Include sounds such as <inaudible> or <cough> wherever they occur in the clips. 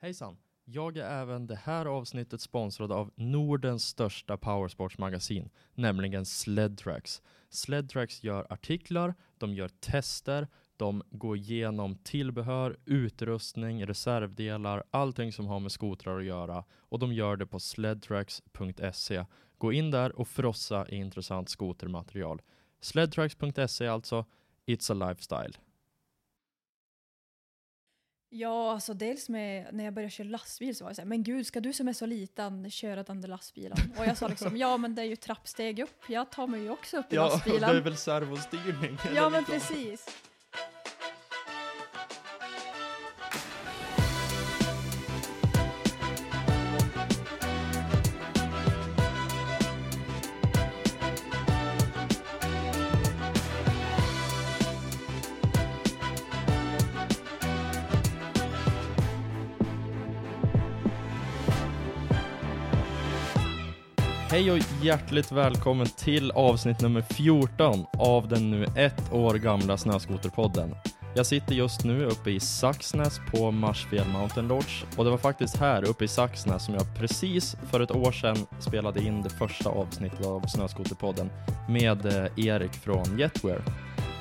Hejsan! Jag är även det här avsnittet sponsrad av Nordens största powersportsmagasin, nämligen Sledtracks. Sledtracks gör artiklar, de gör tester, de går igenom tillbehör, utrustning, reservdelar, allting som har med skotrar att göra och de gör det på sledtracks.se. Gå in där och frossa i intressant skotermaterial. Sledtracks.se alltså, it's a lifestyle. Ja, alltså dels med när jag började köra lastbil så var jag så här, men gud, ska du som är så liten köra den där lastbilen? Och jag sa liksom, ja men det är ju trappsteg upp, jag tar mig ju också upp i <laughs> lastbilen. väl servostyrning? Ja men precis. Hej och hjärtligt välkommen till avsnitt nummer 14 av den nu ett år gamla Snöskoterpodden. Jag sitter just nu uppe i Saxnäs på Marsfjäll Mountain Lodge och det var faktiskt här uppe i Saxnäs som jag precis för ett år sedan spelade in det första avsnittet av Snöskoterpodden med eh, Erik från Jetwear.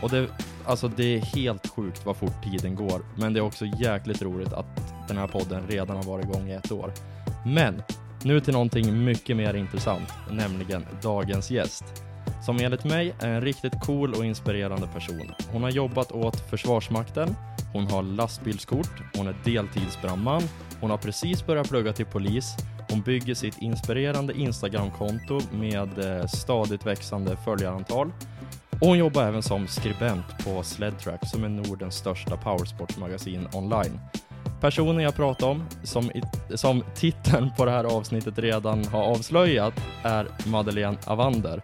Och det, alltså det är helt sjukt vad fort tiden går, men det är också jäkligt roligt att den här podden redan har varit igång i ett år. Men nu till någonting mycket mer intressant, nämligen dagens gäst. Som enligt mig är en riktigt cool och inspirerande person. Hon har jobbat åt Försvarsmakten, hon har lastbilskort, hon är deltidsbrandman, hon har precis börjat plugga till polis, hon bygger sitt inspirerande Instagramkonto med eh, stadigt växande följarantal och hon jobbar även som skribent på Sledtrack som är Nordens största powersportsmagasin online. Personen jag pratar om, som, i, som titeln på det här avsnittet redan har avslöjat, är Madeleine Avander.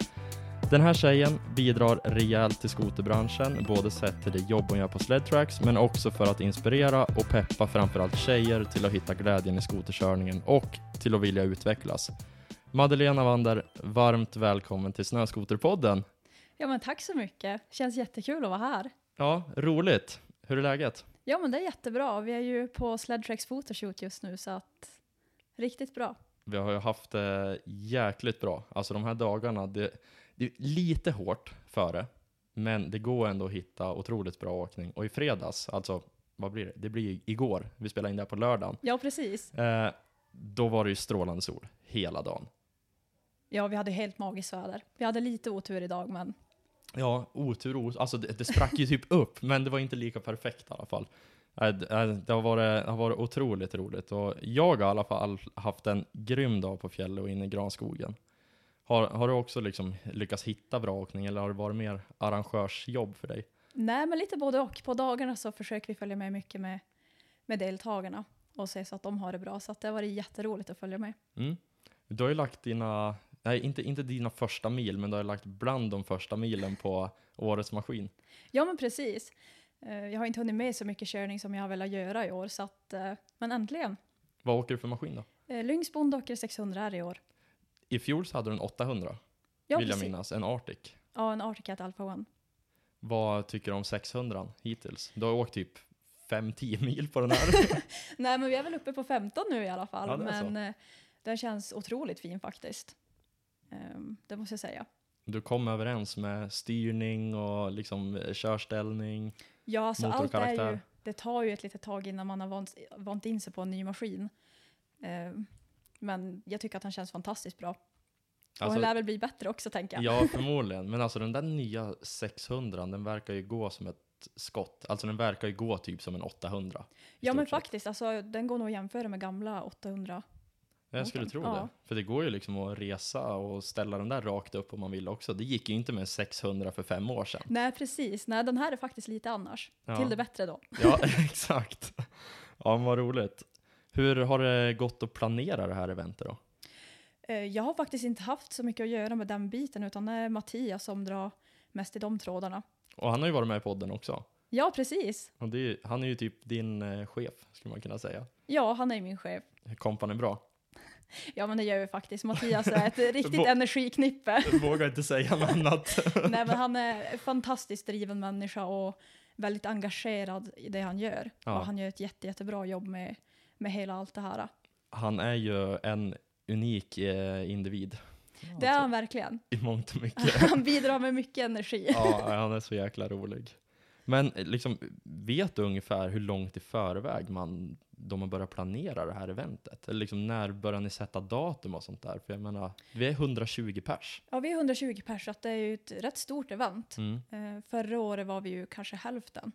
Den här tjejen bidrar rejält till skoterbranschen, både sett till det jobb hon gör på Sledtracks, men också för att inspirera och peppa framförallt tjejer till att hitta glädjen i skoterkörningen och till att vilja utvecklas. Madeleine Avander, varmt välkommen till Snöskoterpodden. Ja men tack så mycket, känns jättekul att vara här. Ja, roligt. Hur är läget? Ja men det är jättebra, vi är ju på Sledtracks photoshoot just nu så att riktigt bra. Vi har ju haft det jäkligt bra. Alltså de här dagarna, det, det är lite hårt före, men det går ändå att hitta otroligt bra åkning. Och i fredags, alltså vad blir det? Det blir igår, vi spelar in det här på lördagen. Ja precis. Eh, då var det ju strålande sol hela dagen. Ja vi hade helt magiskt väder. Vi hade lite otur idag men Ja, otur, otur. Alltså det, det sprack ju typ upp, men det var inte lika perfekt i alla fall. Det, eh, det, har varit, har varit otroligt roligt och jag har i alla fall haft en grym dag på fjället och inne i granskogen. Har, har du också liksom lyckats hitta bra åkning eller har det varit mer arrangörsjobb för dig? nej men lite både och. På dagarna så försöker vi följa med mycket med, med deltagarna och se så att de har det bra. Så att det har varit jätteroligt att följa med. Mm. Du har ju lagt dina, nej inte, inte dina första mil, men du har lagt bland de första milen på årets maskin. Ja men precis. Eh, Jag har inte hunnit med så mycket körning som jag har velat göra i år så att, eh, men äntligen. Vad åker du för maskin då? Eh, Lyngs Bondocker 600 är i år. I fjol så hade du en 800, Ja, vill jag precis. minnas, en Arctic. Ja, en Arctic Cat Alpha One. Vad tycker du om 600 hittills? Du har åkt typ 5-10 mil på den här. <laughs> Nej men vi är väl uppe på 15 nu i alla fall. Ja, så. men eh, den känns otroligt fin faktiskt. Ehm, det måste jag säga. Du kom överens med styrning och liksom eh, körställning. Ja, alltså Motor och allt är ju, det tar ju ett litet tag innan man har vant, vant in sig på en ny maskin. Ehm, men jag tycker att han känns fantastiskt bra. och Alltså, han lär väl bli bättre också tänker jag. ja, förmodligen. Men alltså den där nya 600, den verkar ju gå som ett skott. Alltså den verkar ju gå typ som en 800. i Ja men faktiskt, alltså, den går nog att jämföra med gamla 800. Jag skulle tro Ja. det. För det går ju liksom att resa och ställa den där rakt upp om man vill också. Det gick ju inte med 600 för fem år sedan. Nej precis, nej den här är faktiskt lite annars. Ja. Till det bättre då. Ja, <laughs> exakt. Ja, vad roligt. Hur har det gått att planera det här eventet då? Eh, Jag har faktiskt inte haft så mycket att göra med den biten utan det är Mattias som drar mest i de trådarna. Och han har ju varit med i podden också. Ja precis. Är, han är ju typ din eh, chef, skulle man kunna säga. Ja, han är min chef. Kompan är bra. <laughs> Ja men det gör vi faktiskt. Mattias är ett <laughs> riktigt energiknippe. Jag vågar inte säga något annat. <laughs> Nej men han är en fantastiskt driven människa och väldigt engagerad i det han gör. Ja. Och han gör ett jätte, jättebra jobb med, med hela allt det här. Han är ju en unik eh, individ. Det är han verkligen. I mångt och mycket. Han bidrar med mycket energi. ja, han är så jäkla rolig. Men eh, liksom, vet du ungefär hur långt i förväg man, då man börjar planera det här eventet? Eller liksom, när börjar ni sätta datum och sånt där? För jag menar, vi är 120 pers. Ja, vi är 120 pers, så att det är ju ett rätt stort event. Mm. Eh, förra året var vi ju kanske hälften.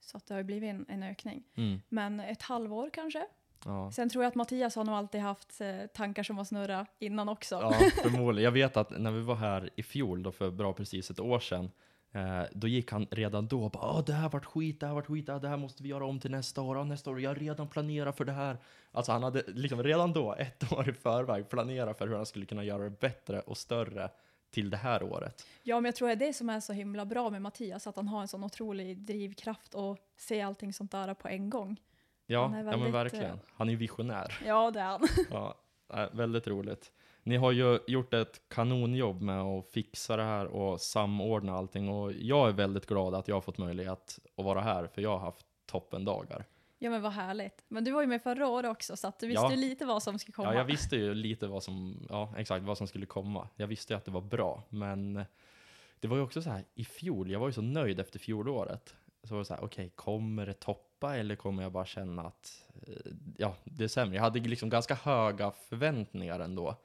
Så att det har ju blivit en, en ökning. Mm. Men ett halvår kanske. Ja. Sen tror jag att Mattias har nog alltid haft eh, tankar som har snurrat innan också. ja, förmodligen. Jag vet att när vi var här i fjol, då för bra precis ett år sedan, eh, då gick han redan då och bara ah, det här vart skit, det här vart skit, det här måste vi göra om till nästa år, nästa år, jag har redan planerat för det här. Alltså han hade liksom redan då, ett år i förväg, planerat för hur han skulle kunna göra det bättre och större till det här året. Ja, men jag tror det är det som är så himla bra med Mattias, att han har en sån otrolig drivkraft och ser allting sånt där på en gång. Ja, är ja men väldigt, verkligen. eh, Han är visionär. Ja, det är han. <laughs> Ja, äh, väldigt roligt. Ni har ju gjort ett kanonjobb med att fixa det här och samordna allting och jag är väldigt glad att jag har fått möjlighet att vara här för jag har haft toppendagar. Ja, men vad härligt. Men du var ju med förra året också, så att du visste Ja. ju lite vad som skulle komma. Ja, jag visste ju lite vad som, ja, exakt vad som skulle komma. Jag visste ju att det var bra, men det var ju också så här i fjol, jag var ju så nöjd efter fjolåret. Så var det så här, okej, kommer det toppa eller kommer jag bara känna att, eh, ja, det är sämre. Jag hade liksom ganska höga förväntningar ändå.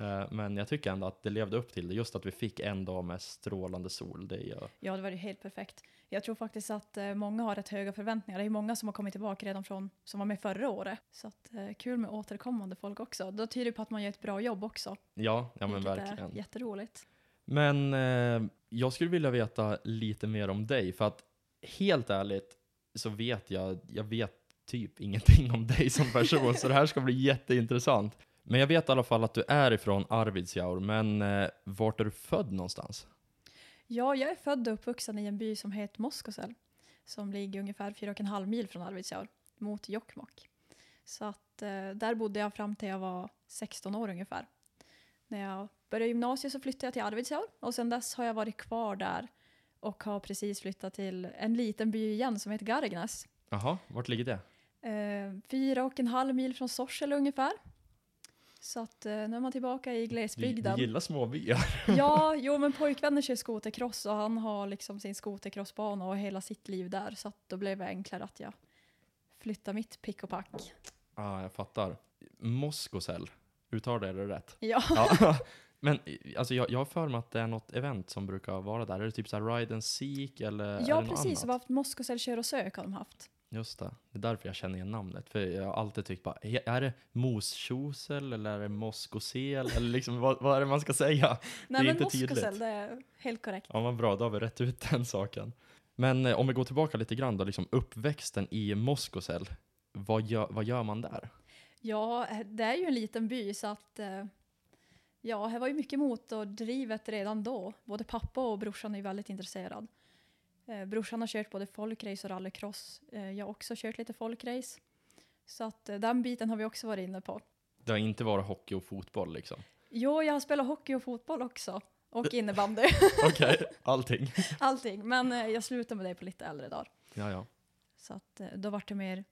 Eh, Men jag tycker ändå att det levde upp till det, just att vi fick en dag med strålande sol. Det ju, Ja, det var ju helt perfekt. Jag tror faktiskt att eh, många har rätt höga förväntningar. Det är många som har kommit tillbaka redan från, som var med förra året. Så att, eh, kul med återkommande folk också. Då tyder det på att man gör ett bra jobb också. ja, ja men verkligen. är jätteroligt. Men eh, jag skulle vilja veta lite mer om dig, för att helt ärligt så vet jag, jag vet typ ingenting om dig som person, så det här ska bli <laughs> jätteintressant. Men jag vet i alla fall att du är ifrån Arvidsjaur, men eh, vart är du född någonstans? Ja, jag är född och uppvuxen i en by som heter Moskosel. Som ligger ungefär fyra och en halv mil från Arvidsjaur, mot Jokkmokk. Så att eh, där bodde jag fram till jag var 16 år ungefär. När jag började gymnasiet så flyttade jag till Arvidsjaur och sen dess har jag varit kvar där och har precis flyttat till en liten by igen som heter Gargnäs. Jaha, vart ligger det? Eh, fyra och en halv mil från Sorsele ungefär. Så att eh, nu är man tillbaka i glesbygden. du gillar småbyar? <laughs> Ja, <laughs> jo men pojkvännen kör skotercross och han har liksom sin skotercrossbana och hela sitt liv där. Så att då blev det enklare att jag flyttade mitt pick och pack. Ja, ah, jag fattar. Moskosel, uttalade jag det rätt? Ja, Ja, <laughs> men alltså jag, jag har för mig att det är något event som brukar vara där. Är det typ så här ride and seek eller ja precis. annat? Haft Moskosel kör och sök har de haft. Just det. Det är därför jag känner igen namnet. För jag har alltid tyckt bara, är är det moskjosel eller är det moskosel? eller liksom, vad, vad är det man ska säga? Nej är men inte Moskosel, tydligt. det är helt korrekt. Ja, vad bra, då har vi rätt ut den saken. Men eh, om vi går tillbaka lite grann då, liksom uppväxten i Moskosel. Vad gör, vad gör man där? Ja, eh, det är ju en liten by så att eh, ja, här var ju mycket motordrivet redan då. Både pappa och brorsan är ju väldigt intresserad. Eh, brorsan har kört både folkrace och rallycross. Eh, jag har också kört lite folkrace. Så att eh, den biten har vi också varit inne på. Det har inte varit hockey och fotboll liksom. Jo, jag har spelat hockey och fotboll också. Och innebandy. <laughs> Okej, allting. <laughs> Allting. Men eh, jag slutade med det på lite äldre dagar. Ja, ja. Så att eh, då vart det mer,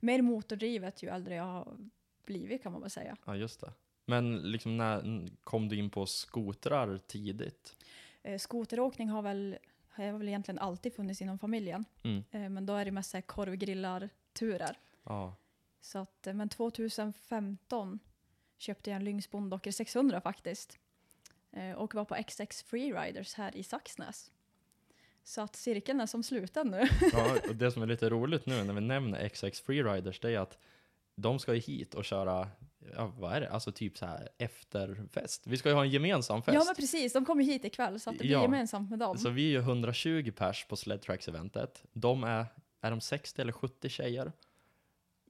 mer motordrivet ju äldre jag har blivit kan man väl säga. Ja, just det. Men liksom när kom du in på skotrar tidigt? Eh, skoteråkning har väl, har väl egentligen alltid funnits inom familjen. Mm. Eh, men då är det mest så här korvgrillarturer. Ja. Så att, eh, men 2015 köpte jag en Lynx Bondocker 600 faktiskt. Eh, och var på XX Freeriders här i Saxnäs. Så att cirkeln är som sluten nu. <laughs> ja, och det som är lite roligt nu när vi nämner XX Freeriders, det är att de ska ju hit och köra, ja, vad är det, alltså typ så här efterfest. Vi ska ju ha en gemensam fest. Ja men precis, de kommer hit ikväll så att det blir Ja. gemensamt med dem. Så vi är ju 120 pers på Sledtracks-eventet. De är, är de 60 eller 70 tjejer?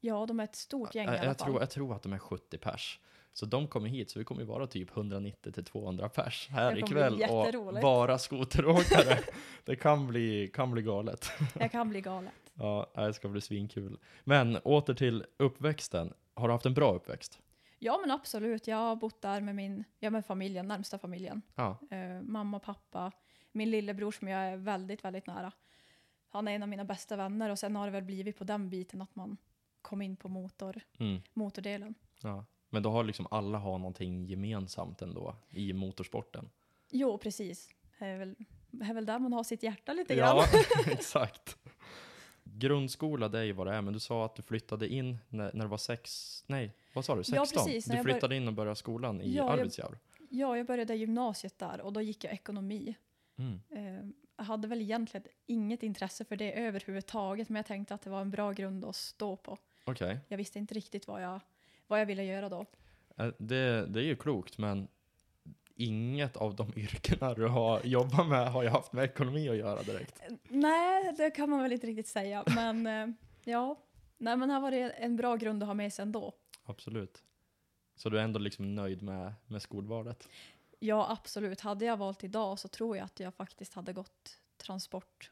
Ja, de är ett stort gäng i jag, alla jag, fall. tror, jag tror att de är 70 pers. Så de kommer hit, så vi kommer ju vara typ 190 till 200 pers här Det ikväll och vara <laughs> skoteråkare. det kan bli, kan bli galet. Jag kan bli galet. <laughs> Ja, det ska bli svinkul. Men åter till uppväxten. Har du haft en bra uppväxt? Ja men absolut, jag har bott där med min, ja med familjen, närmsta familjen. Ja. Eh, mamma, pappa, min lillebror som jag är väldigt, väldigt nära. Han är en av mina bästa vänner och sen har det väl blivit på den biten att man kom in på motor, Mm. motordelen. Ja. Men då har liksom alla har någonting gemensamt ändå i motorsporten. Jo, precis. Det är väl, det är väl där man har sitt hjärta lite grann. Ja, <laughs> <laughs> exakt. Grundskola, det är ju vad det är, men du sa att du flyttade in när, när du var sex, nej, vad sa du, 16? Ja, precis, du flyttade in och började skolan i Ja, jag- Arvidsjaur. Ja, jag började gymnasiet där och då gick jag ekonomi. Mm. Eh, jag hade väl egentligen inget intresse för det överhuvudtaget, men jag tänkte att det var en bra grund att stå på. Okej, Jag visste inte riktigt vad jag, vad jag ville göra då. Eh, det, det är ju klokt, men inget av de <laughs> yrkena du har jobbat med har ju haft med ekonomi att göra direkt. Eh, Nej, det kan man väl inte riktigt säga, men ja. Nej, men här var det en bra grund att ha med sig ändå. Absolut. Så du är ändå liksom nöjd med, med skolvalet? Ja, absolut. Hade jag valt idag så tror jag att jag faktiskt hade gått transport.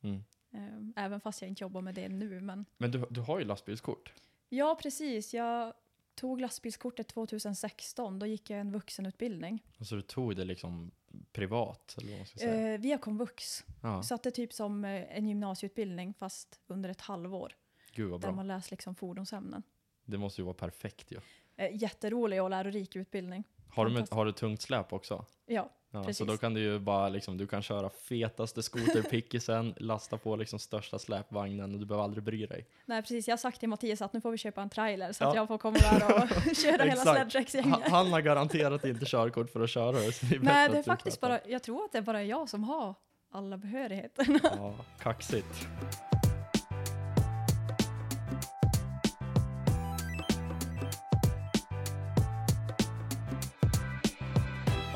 Mm. Eh, Även fast jag inte jobbar med det nu. Men Men du, du har ju lastbilskort. ja, precis. Jag tog lastbilskortet 2016. Då gick jag en vuxenutbildning. Alltså du tog det liksom privat, eller vad man ska säga. Eh, via komvux. ja, Så att det är typ som eh, en gymnasieutbildning fast under ett halvår. gud vad Där bra. man läser liksom fordonsämnen. Det måste ju vara perfekt ju. Eh, jätterolig och lärorik utbildning. Har du, har du tungt släp också? Ja, Ja, så Precis. då kan du ju bara liksom, du kan köra fetaste skoterpickisen, lasta på liksom största släpvagnen och du behöver aldrig bry dig. nej precis. Jag har sagt till Mattias att nu får vi köpa en trailer så Ja. att jag får komma där och <laughs> köra hela Exakt. Han, har garanterat inte körkort för att köra det. så Nej, det är faktiskt bara, jag tror att det är bara jag som har alla behörigheter. Ja, kaxigt.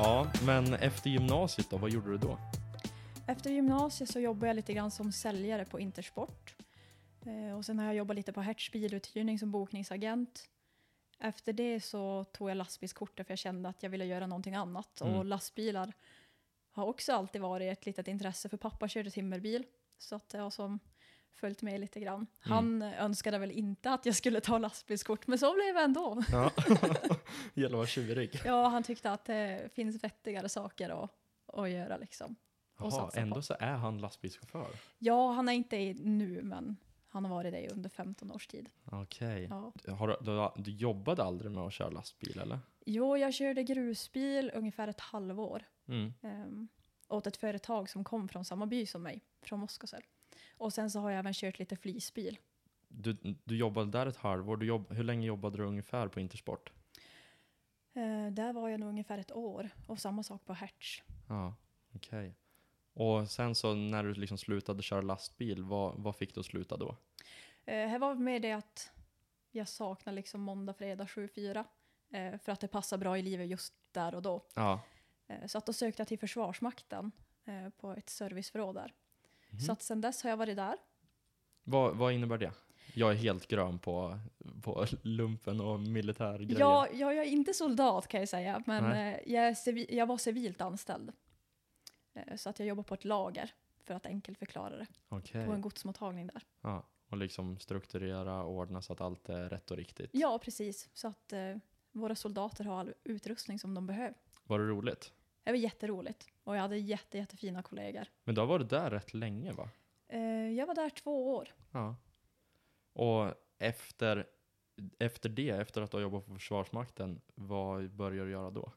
Ja, men efter gymnasiet då, vad gjorde du då? Efter gymnasiet så jobbade jag lite grann som säljare på Intersport. Eh, och sen har jag jobbat lite på Hertz biluthyrning som bokningsagent. Efter det så tog jag lastbilskortet för jag kände att jag ville göra någonting annat. Mm. Och lastbilar har också alltid varit ett litet intresse för pappa körde timmerbil. Så att har som följt med lite grann. Han önskade väl inte att jag skulle ta lastbilskort, men så blev det ändå. Ja. <laughs> Gäller att vara tjurig. Ja, han tyckte att det finns vettigare saker att, att göra liksom. Jaha, satsa på. ändå så är han lastbilschaufför. Ja, han är inte i nu, men han har varit det under 15 års tid. Okej. Ja. Har du, du, du jobbade aldrig med att köra lastbil eller? Jo, jag körde grusbil ungefär ett halvår Mm. um, åt ett företag som kom från samma by som mig, från Moskosel. Och sen så har jag även kört lite flisbil. Du, du jobbade där ett halvår. Du jobb, hur länge jobbade du ungefär på Intersport? Eh, där var jag nog ungefär ett år och samma sak på Hertz. Ja, okej. Och sen så när du liksom slutade köra lastbil, vad, vad fick du att sluta då? Eh, här var med det att jag saknar liksom måndag, fredag 7-4 eh, för att det passar bra i livet just där och då. Ja. Eh, så att då sökte jag till Försvarsmakten eh, på ett serviceförråd där. Mhm. Så att sen dess har jag varit där. Vad, vad innebär det? Jag är helt grön på, på lumpen och militärgrejer. Ja, jag är inte soldat kan jag säga, men Nej. eh, jag, är civi- jag var civilt anställd. Eh, så att jag jobbar på ett lager, för att enkelt förklara det. Okej. På en godsmottagning där. Ja, och liksom strukturera och ordna så att allt är rätt och riktigt. Ja, precis. Så att eh, våra soldater har all utrustning som de behöver. Var det roligt? Det var jätteroligt. Och jag hade jätte, jättefina kollegor. Men du har varit där rätt länge va? Eh, jag var där två år. Ja. Och efter, efter det, efter att du har jobbat på Försvarsmakten, vad börjar du göra då?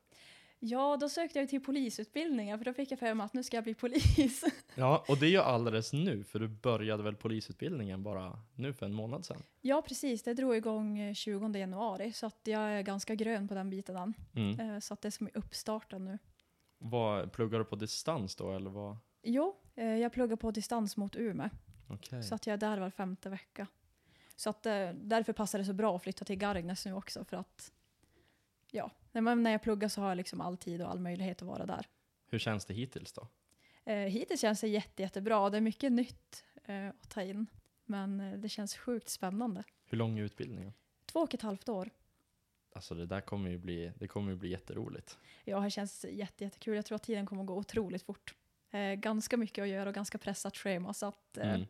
Ja, då sökte jag till polisutbildningen för då fick jag för mig att nu ska jag bli polis. <laughs> Ja, och det är ju alldeles nu, för du började väl polisutbildningen bara nu för en månad sedan? ja, precis. Det drog igång eh, 20 januari så att jag är ganska grön på den biten än. Mm. Eh, så att det är som är uppstarten nu. Vad, pluggar du på distans då, eller vad? Jo, eh, jag pluggar på distans mot Umeå. Okej. Så att jag är där var femte vecka. Så att eh, därför passar det så bra att flytta till Gargnäs nu också för att ja, när, jag pluggar så har jag liksom all tid och all möjlighet att vara där. Hur känns det hittills då? Eh, hittills känns det jätte, jättebra. Det är mycket nytt att ta in. Men det känns sjukt spännande. Hur lång är utbildningen? Två och ett halvt år. Alltså det där kommer ju bli, det kommer ju bli jätteroligt. Ja, det känns jätte, jättekul. Jag tror att tiden kommer att gå otroligt fort. Eh, ganska mycket att göra och ganska pressat schema. Så att eh, Mm.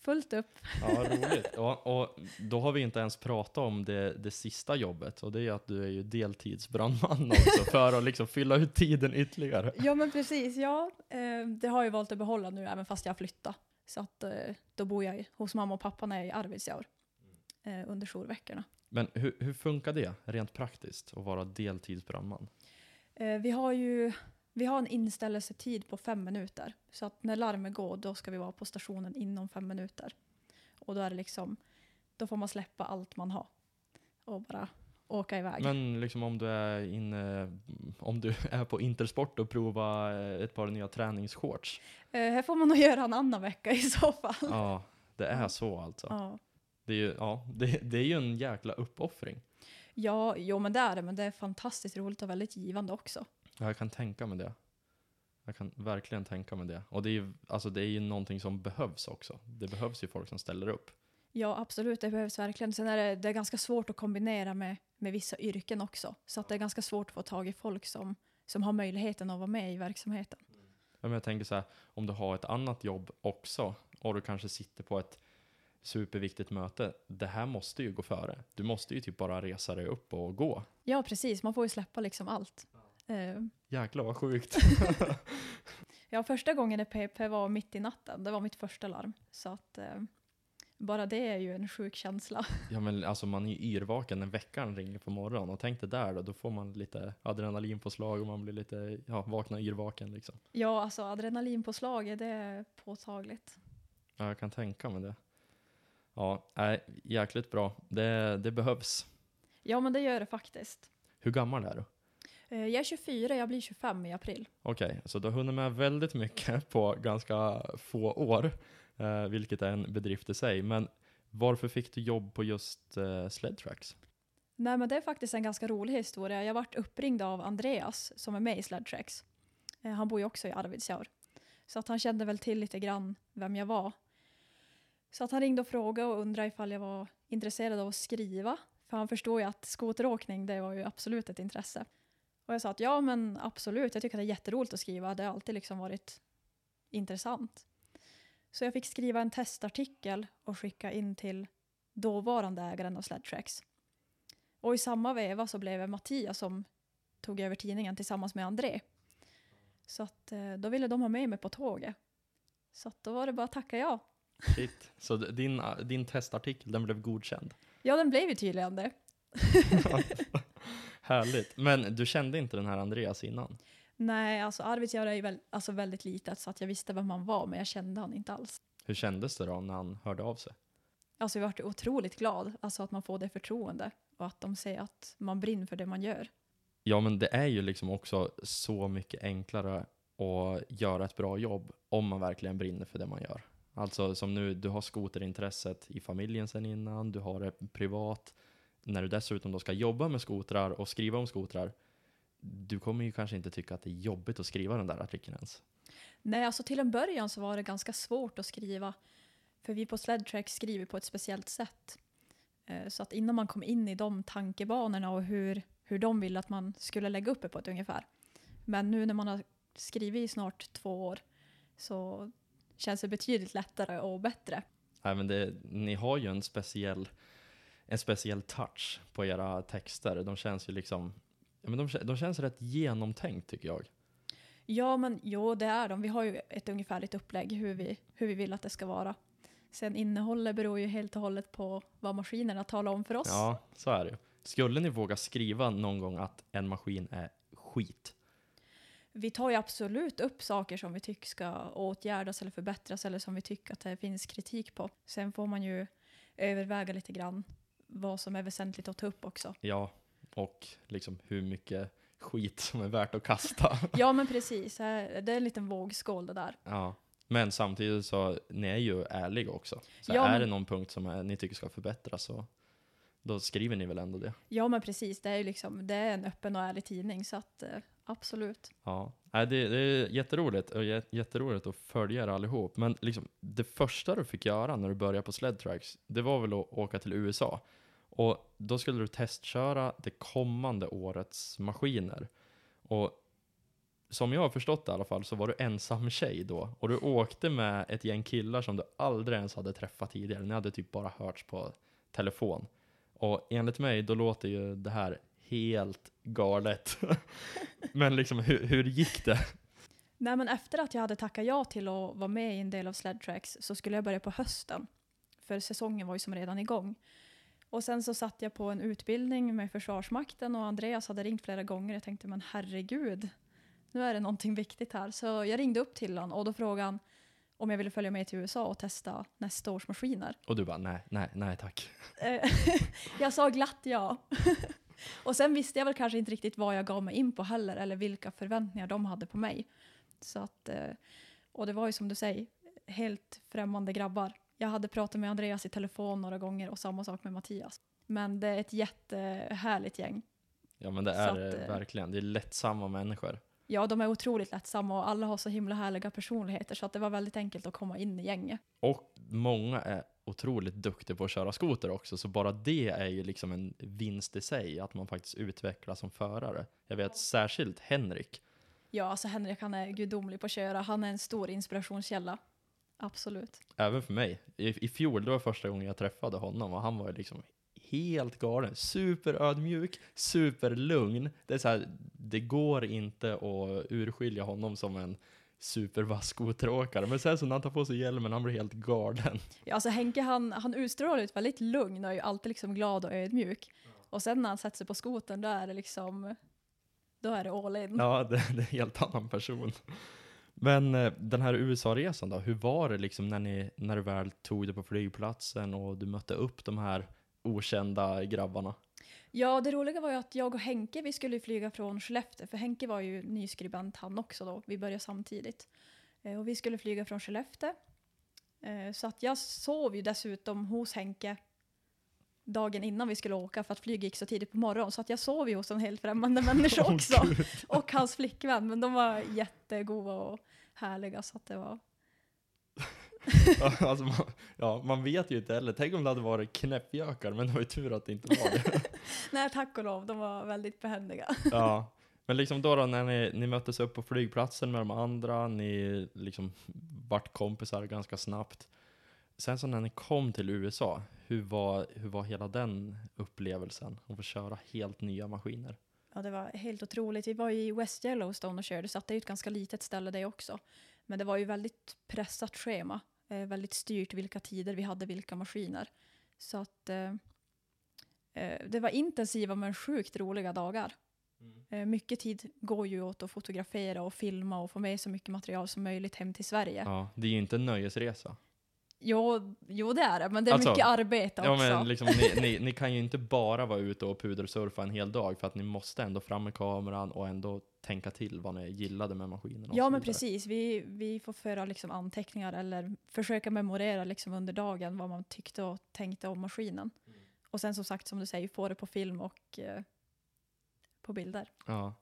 fullt upp. Ja, roligt. <laughs> Ja, och då har vi inte ens pratat om det, det sista jobbet och det är att du är ju deltidsbrandman också <laughs> för att liksom fylla ut tiden ytterligare. Ja, men precis. Ja, eh, det har jag valt att behålla nu även fast jag har flyttat. Så att eh, då bor jag hos mamma och pappa när jag är i Arvidsjaur. Eh, under jourveckorna. Men hur, hur funkar det rent praktiskt att vara deltidsbrandman? Eh, vi har ju vi har en inställelsetid på fem minuter. Så att när larmet går, då ska vi vara på stationen inom fem minuter. Och då är det liksom, då får man släppa allt man har och bara åka iväg. Men liksom om du är inne, om du <laughs> är på Intersport och prova eh, ett par nya träningsshorts. Eh, här får man nog göra en annan vecka i så fall. Ja, det är så alltså. Ja, Det är ju, ja, det, det är ju en jäkla uppoffring. ja jo men det är det, men det är fantastiskt roligt och väldigt givande också. Ja, jag kan tänka mig det. Jag kan verkligen tänka mig det. Och det är ju, alltså det är ju någonting som behövs också. Det behövs ju folk som ställer upp. Ja, absolut, det behövs verkligen. Sen är det, det är ganska svårt att kombinera med, med vissa yrken också. Så att det är ganska svårt att få tag i folk som, som har möjligheten att vara med i verksamheten. Ja, Men jag tänker så här, om du har ett annat jobb också och du kanske sitter på ett superviktigt möte. Det här måste ju gå före. Du måste ju typ bara resa dig upp och gå. Ja, precis. Man får ju släppa liksom allt. Eh, Jäklar vad sjukt. <laughs> Ja, första gången det PP var mitt i natten. Det var mitt första larm. Så att eh, bara det är ju en sjuk känsla. <laughs> ja men alltså man är ju yrvaken när veckan ringer på morgonen och tänk dig där då, då får man lite adrenalinpåslag och man blir lite, ja, vakna yrvaken liksom. Ja, alltså adrenalinpåslaget, det är påtagligt. Ja, jag kan tänka mig det. Ja, nej, jäkligt bra. Det, det behövs. Ja, men det gör det faktiskt. Hur gammal är du? Eh, jag är 24, jag blir 25 i april. Okej, så du har hunnit med väldigt mycket <laughs> på ganska få år, eh, vilket är en bedrift i sig. Men varför fick du jobb på just eh, Sledtracks? Nej, men det är faktiskt en ganska rolig historia. Jag vart uppringd av Andreas som är med i Sledtracks. Han bor ju också i Arvidsjaur. Så att han kände väl till lite grann vem jag var. Så att han ringde och frågade och undrade ifall jag var intresserad av att skriva. För han förstår ju att skoteråkning, det var ju absolut ett intresse. Och jag sa att ja, men absolut, jag tycker att det är jätteroligt att skriva. Det har alltid liksom varit intressant. Så jag fick skriva en testartikel och skicka in till dåvarande ägaren av Sledtracks. Och i samma veva så blev det Mattias som tog över tidningen tillsammans med André. Så att eh, då ville de ha med mig på tåget. Så att då var det bara att tacka ja. Shit. Så din, din testartikel, den blev godkänd? Ja, den blev ju tydligen det. <laughs> Härligt. Men du kände inte den här Andreas innan? Nej, alltså Arvidsjaur är ju väl, alltså väldigt litet så att jag visste vem han var men jag kände han inte alls. Hur kändes det då när han hörde av sig? Alltså jag vart otroligt glad, alltså att man får det förtroende och att de säger att man brinner för det man gör. Ja, men det är ju liksom också så mycket enklare att göra ett bra jobb om man verkligen brinner för det man gör. Alltså som nu, du har skoterintresset i familjen sen innan, du har det privat. När du dessutom då ska jobba med skotrar och skriva om skotrar, du kommer ju kanske inte tycka att det är jobbigt att skriva den där artikeln ens. Nej, alltså till en början så var det ganska svårt att skriva för vi på Sledtrack skriver på ett speciellt sätt. Eh, så att innan man kom in i de tankebanorna och hur, hur de ville att man skulle lägga upp det på ett ungefär. Men nu när man har skrivit i snart två år så känns det betydligt lättare och bättre. Nej, men det, ni har ju en speciell, en speciell touch på era texter. De känns ju liksom, ja, men de, de känns rätt genomtänkt tycker jag. Ja, men jo, det är de. Vi har ju ett ungefärligt upplägg hur vi, hur vi vill att det ska vara. Sen innehållet beror ju helt och hållet på vad maskinerna talar om för oss. Ja, så är det ju. Skulle ni våga skriva någon gång att en maskin är skit? Vi tar ju absolut upp saker som vi tycker ska åtgärdas eller förbättras eller som vi tycker att det finns kritik på. Sen får man ju överväga lite grann vad som är väsentligt att ta upp också. Ja, och liksom hur mycket skit som är värt att kasta. <laughs> Ja, men precis. Det är en liten vågskål det där. ja. Men samtidigt så, ni är ju ärliga också. Så Ja, är men- det någon punkt som är, ni tycker ska förbättras så då skriver ni väl ändå det? Ja, men precis. Det är ju liksom, det är en öppen och ärlig tidning så att eh, absolut. Ja, det, det är jätteroligt och jätteroligt att följa er allihop. Men liksom, det första du fick göra när du började på Sledtracks, det var väl att åka till USA. Och då skulle du testköra det kommande årets maskiner. Och som jag har förstått det i alla fall så var du ensam tjej då. Och du åkte med ett gäng killar som du aldrig ens hade träffat tidigare. Ni hade typ bara hörts på telefon. Och enligt mig, då låter ju det här helt galet. <laughs> Men liksom, hur, hur gick det? Nej, men efter att jag hade tackat ja till att vara med i en del av Sledtracks så skulle jag börja på hösten. För säsongen var ju som redan igång. Och sen så satt jag på en utbildning med Försvarsmakten och Andreas hade ringt flera gånger. Jag tänkte, men herregud, nu är det någonting viktigt här. Så jag ringde upp till honom och då frågade han om jag ville följa med till USA och testa nästa års maskiner. Och du bara nej, nej, nej tack. Eh, <laughs> jag sa glatt ja. <laughs> och sen visste jag väl kanske inte riktigt vad jag gav mig in på heller, eller vilka förväntningar de hade på mig. Så att, eh, och det var ju som du säger, helt främmande grabbar. Jag hade pratat med Andreas i telefon några gånger och samma sak med Mattias. Men det är ett jättehärligt gäng. Ja men det är att, eh, verkligen. Det är lättsamma människor. Ja, de är otroligt lättsamma och alla har så himla härliga personligheter så att det var väldigt enkelt att komma in i gänget. Och många är otroligt duktiga på att köra skoter också, så bara det är ju liksom en vinst i sig, att man faktiskt utvecklas som förare. Jag vet särskilt Henrik. Ja, alltså Henrik han är gudomlig på att köra. Han är en stor inspirationskälla. Absolut. Även för mig. I, I fjol, det var första gången jag träffade honom och han var ju liksom helt galen. Superödmjuk, superlugn. Det är så här, det går inte att urskilja honom som en supervass skoteråkare. Men sen så när han tar på sig hjälmen, han blir helt galen. Ja, alltså Henke han, han utstrålar ett väldigt lugn och är ju alltid liksom glad och ödmjuk. Och sen när han sätter sig på skoten då är det liksom, då är det all in. Ja, det, det är en helt annan person. Men eh, den här USA-resan då, hur var det liksom när, ni, när du väl tog dig på flygplatsen och du mötte upp de här okända grabbarna? Ja, det roliga var ju att jag och Henke, vi skulle flyga från Skellefteå, för Henke var ju nyskribent han också då, vi började samtidigt. Eh, och vi skulle flyga från Skellefteå. Eh, så att jag sov ju dessutom hos Henke dagen innan vi skulle åka för att flyget gick så tidigt på morgonen. Så att jag sov ju hos en helt främmande <laughs> människa också. Gud. <laughs> och hans flickvän, men de var jättegoda och härliga så att det var... <laughs> alltså, man, ja, man vet ju inte heller. Tänk om det hade varit knäppjökar, men det var ju tur att det inte var det. <laughs> Nej, tack och lov, de var väldigt behändiga. ja. <laughs> Men liksom då, då när ni, ni möttes upp på flygplatsen med de andra, ni liksom vart kompisar ganska snabbt. Sen så när ni kom till USA, hur var, hur var hela den upplevelsen? Att få köra helt nya maskiner? Ja, det var helt otroligt. Vi var i West Yellowstone och körde, så det är ju ett ganska litet ställe det också. Men det var ju väldigt pressat schema. Eh, väldigt styrt vilka tider vi hade vilka maskiner. Så att eh, det var intensiva men sjukt roliga dagar. Eh, mycket tid går ju åt att fotografera och filma och få med så mycket material som möjligt hem till Sverige. Ja, det är ju inte en nöjesresa. Jo, jo, det är det, men det är Alltså, mycket arbete Ja, också. men liksom, ni, ni, ni kan ju inte bara vara ute och pudersurfa en hel dag, för att ni måste ändå fram med kameran och ändå tänka till vad ni gillade med maskinen. Ja, men precis. Vi, vi får föra liksom anteckningar eller försöka memorera liksom under dagen vad man tyckte och tänkte om maskinen. Och sen som sagt, som du säger, få det på film och eh, på bilder. Ja,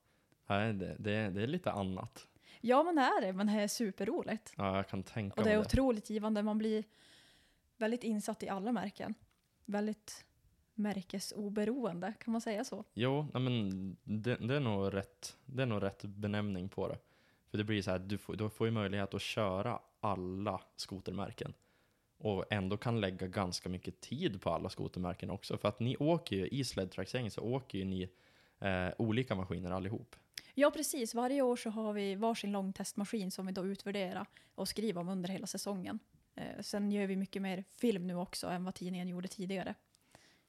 Nej, det, det, det är lite annat. Ja, men det är det. Men det är superroligt. Ja, jag kan tänka Och det är det. otroligt givande. Man blir väldigt insatt i alla märken. Väldigt märkesoberoende, kan man säga så? Jo, men det, det, är nog rätt, det är nog rätt benämning på det. För det blir så här, du får, du får ju möjlighet att köra alla skotermärken. Och ändå kan lägga ganska mycket tid på alla skotermärken också. För att ni åker ju, i Sledtrack-gänget så åker ju ni eh, olika maskiner allihop. Ja, precis. Varje år så har vi varsin långtestmaskin som vi då utvärderar och skriver om under hela säsongen. Eh, sen gör vi mycket mer film nu också än vad tidningen gjorde tidigare.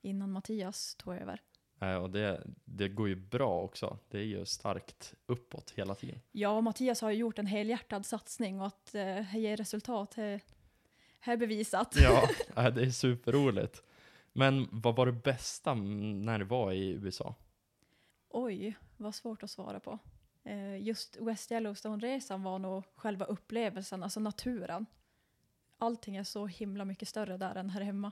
Innan Mattias tog över. Eh, och det, det går ju bra också. Det är ju starkt uppåt hela tiden. Ja, Mattias har ju gjort en helhjärtad satsning och att eh, ger resultat är, är bevisat. Ja, eh, <laughs> det är superroligt. Men vad var det bästa när det var i USA? Oj, vad svårt att svara på. Eh, just West Yellowstone-resan var nog själva upplevelsen, alltså naturen. Allting är så himla mycket större där än här hemma.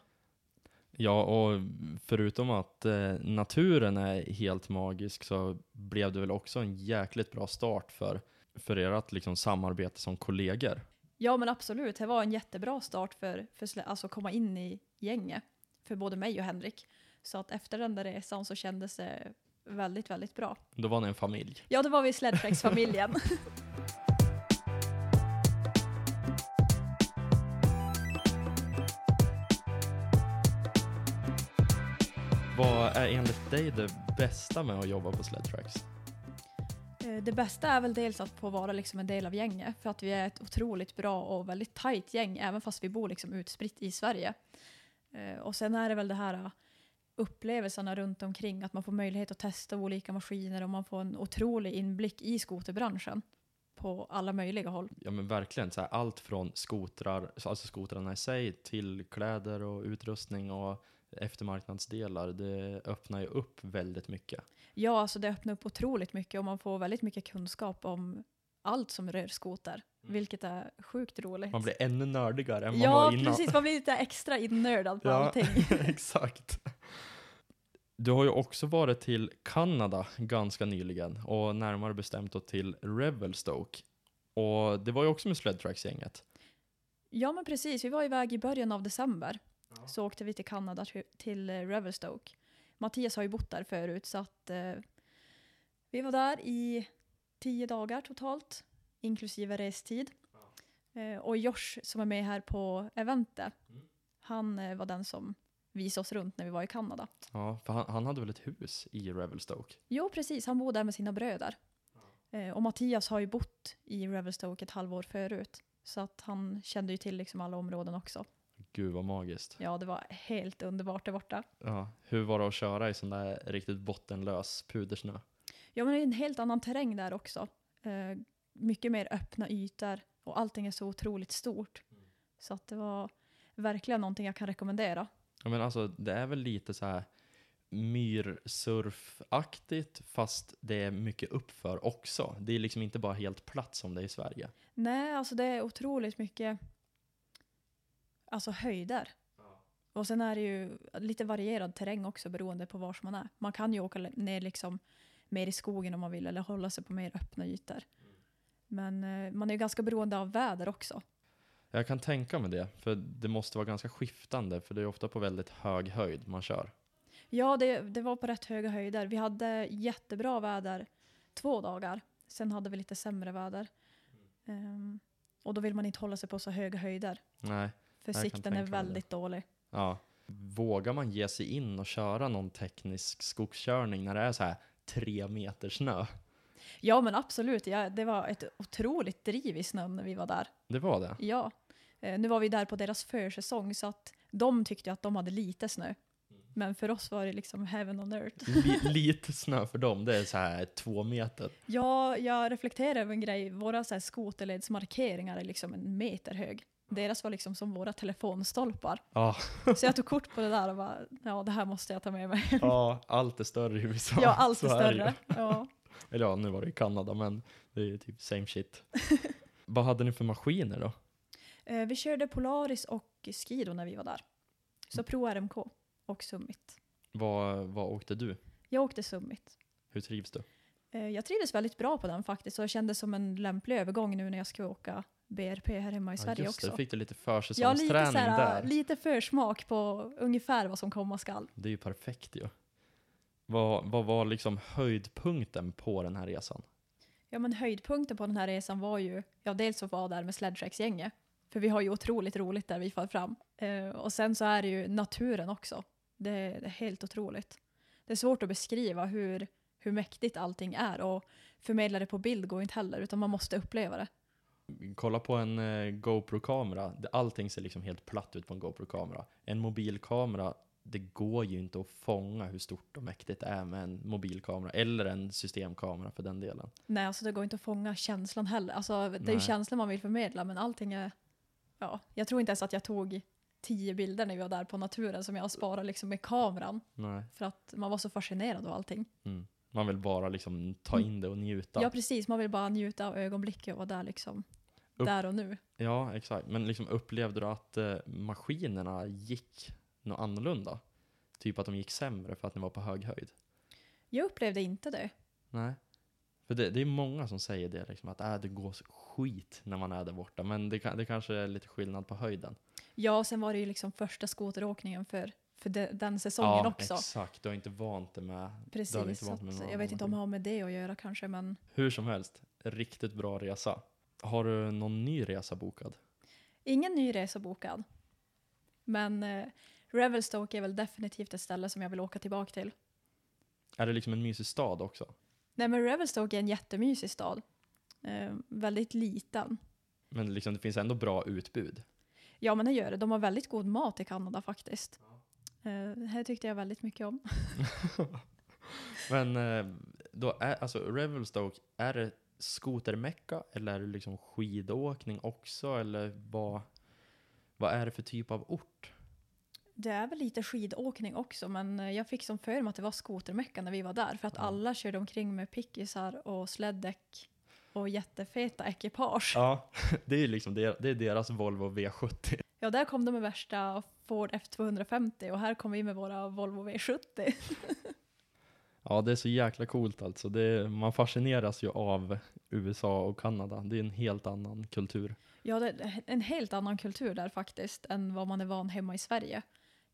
Ja, och förutom att eh, naturen är helt magisk så blev det väl också en jäkligt bra start för, för ert liksom, samarbete som kollegor. Ja men absolut, det var en jättebra start för, för slä- alltså komma in i gänget. För både mig och Henrik. Så att efter den där resan så kändes det väldigt, väldigt bra. Då var ni en familj. Ja, då var vi Sledflex-familjen. <laughs> Vad är enligt dig det bästa med att jobba på Sledtracks? Eh, det bästa är väl dels att få vara liksom en del av gänget. För att vi är ett otroligt bra och väldigt tajt gäng, även fast vi bor liksom utspritt i Sverige. Eh, och sen är det väl det här, eh, upplevelserna runt omkring. Att man får möjlighet att testa olika maskiner och man får en otrolig inblick i skoterbranschen på alla möjliga håll. Ja men verkligen, så här, allt från skotrar, alltså skotrarna i sig, till kläder och utrustning och eftermarknadsdelar. Det öppnar ju upp väldigt mycket. Ja, alltså det öppnar upp otroligt mycket och man får väldigt mycket kunskap om allt som rör skoter, vilket är sjukt roligt. Mm. Man blir ännu nördigare än man ja, var innan. precis. Man blir lite extra innördad på Ja. allting. <laughs> Exakt. Du har ju också varit till Kanada ganska nyligen och närmare bestämt då till Revelstoke. Och det var ju också med Sledtracks-gänget. Ja, men precis. Vi var iväg i början av december. Så åkte vi till Kanada till, Revelstoke. Mattias har ju bott där förut, så att eh, vi var där i tio dagar totalt, inklusive restid. Eh, och Josh som är med här på eventet, han eh, var den som visade oss runt när vi var i Kanada. Ja, för han, han hade väl ett hus i Revelstoke? Jo, precis. Han bor där med sina bröder. Eh, och Mattias har ju bott i Revelstoke ett halvår förut. Så att han kände ju till liksom alla områden också. Gud vad magiskt. Ja, det var helt underbart där borta. Ja, hur var det att köra i sån där riktigt bottenlös pudersnö? Ja, men det är en helt annan terräng där också. Eh, mycket mer öppna ytor och allting är så otroligt stort. Så att det var verkligen någonting jag kan rekommendera. Ja, men alltså, det är väl lite så här myrsurfaktigt fast det är mycket uppför också. Det är liksom inte bara helt platt som det är i Sverige. Nej, alltså det är otroligt mycket alltså höjder. Och sen är det ju lite varierad terräng också beroende på var man är. Man kan ju åka ner liksom mer i skogen om man vill eller hålla sig på mer öppna ytor. Men eh, man är ju ganska beroende av väder också. Jag kan tänka mig det, för det måste vara ganska skiftande, för det är ofta på väldigt hög höjd man kör. Ja, det, det var på rätt höga höjder. Vi hade jättebra väder två dagar. Sen hade vi lite sämre väder. Ehm, och då vill man inte hålla sig på så höga höjder. Nej, För Jag sikten är mig det. väldigt dålig. ja. Vågar man ge sig in och köra någon teknisk skogskörning när det är så här tre meter snö? Ja, men absolut. Ja, det var ett otroligt driv i snön när vi var där. Det var det? Ja. Eh, nu var vi där på deras försäsong så att de tyckte att de hade lite snö. Men för oss var det liksom heaven on earth. Li lite snö för dem, det är så här två meter. Ja, jag reflekterar över en grej. Våra så här skoterledsmarkeringar är liksom en meter hög. Deras var liksom som våra telefonstolpar. Ja, Så jag tog kort på det där och bara, ja det här måste jag ta med mig. ja allt är större i USA. Ja, allt är större. Ja. <laughs> Eller ja, nu var det i Kanada, men det är ju typ same shit. <laughs> Vad hade ni för maskiner då? Eh, Vi körde Polaris och Skido när vi var där. Så Pro RMK och Summit. Vad, vad åkte du? Jag åkte Summit. Hur trivs du? Eh, Jag trivdes väldigt bra på den faktiskt och jag kände som en lämplig övergång nu när jag ska åka BRP här hemma i Sverige just det, också. fick du lite Ja, lite, försäsongsträning såhär, där. lite försmak på ungefär vad som komma skall. Det är ju perfekt ju. Vad, vad var liksom höjdpunkten på den här resan? Ja, men höjdpunkten på den här resan var ju, ja dels att vara där med Sledtracks-gänget. För vi har ju otroligt roligt där vi far fram. Eh, och sen så är det ju naturen också. Det, det är helt otroligt. Det är svårt att beskriva hur, hur mäktigt allting är och förmedla det på bild går inte heller utan man måste uppleva det. Kolla på en eh, GoPro-kamera. Allting ser liksom helt platt ut på en GoPro-kamera. En mobilkamera, det går ju inte att fånga hur stort och mäktigt det är med en mobilkamera. Eller en systemkamera för den delen. Nej, alltså det går inte att fånga känslan heller. Alltså, det är Nej. ju känslan man vill förmedla men allting är, ja, jag tror inte ens att jag tog tio bilder när vi var där på naturen som jag sparat liksom med kameran. Nej. För att man var så fascinerad av allting. Mm. Man vill bara liksom ta in det och njuta. Ja, precis. Man vill bara njuta av ögonblicket och vara där liksom. Upp- Där och nu. Ja, exakt. Men liksom upplevde du att eh, maskinerna gick något annorlunda? Typ att de gick sämre för att ni var på hög höjd? Jag upplevde inte det. Nej. För det, det är många som säger det, liksom, att äh, det går skit när man är där borta. Men det, det kanske är lite skillnad på höjden. Ja, och sen var det ju liksom första skoteråkningen för, för de, den säsongen också. exakt. Du har inte vant dig med... du har Precis. inte Så vant med jag vet inte om det har med det att göra kanske, men Hur som helst, riktigt bra resa. Har du någon ny resa bokad? ingen ny resa bokad. Men eh, Revelstoke är väl definitivt ett ställe som jag vill åka tillbaka till. Är det liksom en mysig stad också? Nej, men Revelstoke är en jättemysig stad. Eh, väldigt liten. Men liksom, det finns ändå bra utbud. Ja, men det gör det. De har väldigt god mat i Kanada faktiskt. Eh, det här tyckte jag väldigt mycket om. <laughs> Men eh, då är, alltså Revelstoke, är det skotermecka eller är det liksom skidåkning också? Eller vad, vad är det för typ av ort? Det är väl lite skidåkning också, men eh, jag fick som för mig att det var skotermecka när vi var där. För att Ja. alla körde omkring med pickisar och släddäck och jättefeta ekipage. Ja, <laughs> det är liksom det är deras Volvo V70. Ja, där kom de med värsta Ford F250 och här kom vi med våra Volvo V70. <laughs> Ja, det är så jäkla coolt alltså. Det, man fascineras ju av USA och Kanada. Det är en helt annan kultur. Ja, det är en helt annan kultur där faktiskt än vad man är van hemma i Sverige.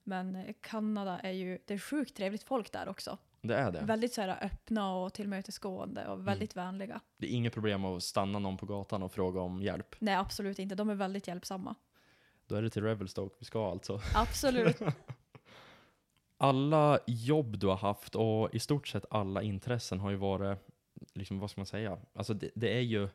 Men Kanada är ju, det är sjukt trevligt folk där också. Det är det. Väldigt så här öppna och tillmötesgående och väldigt vänliga. Det är inget problem att stanna någon på gatan och fråga om hjälp. Nej, absolut inte. De är väldigt hjälpsamma. Då är det till Revelstoke vi ska alltså. Absolut. <laughs> Alla jobb du har haft och i stort sett alla intressen har ju varit, liksom vad ska man säga, alltså det, det är ju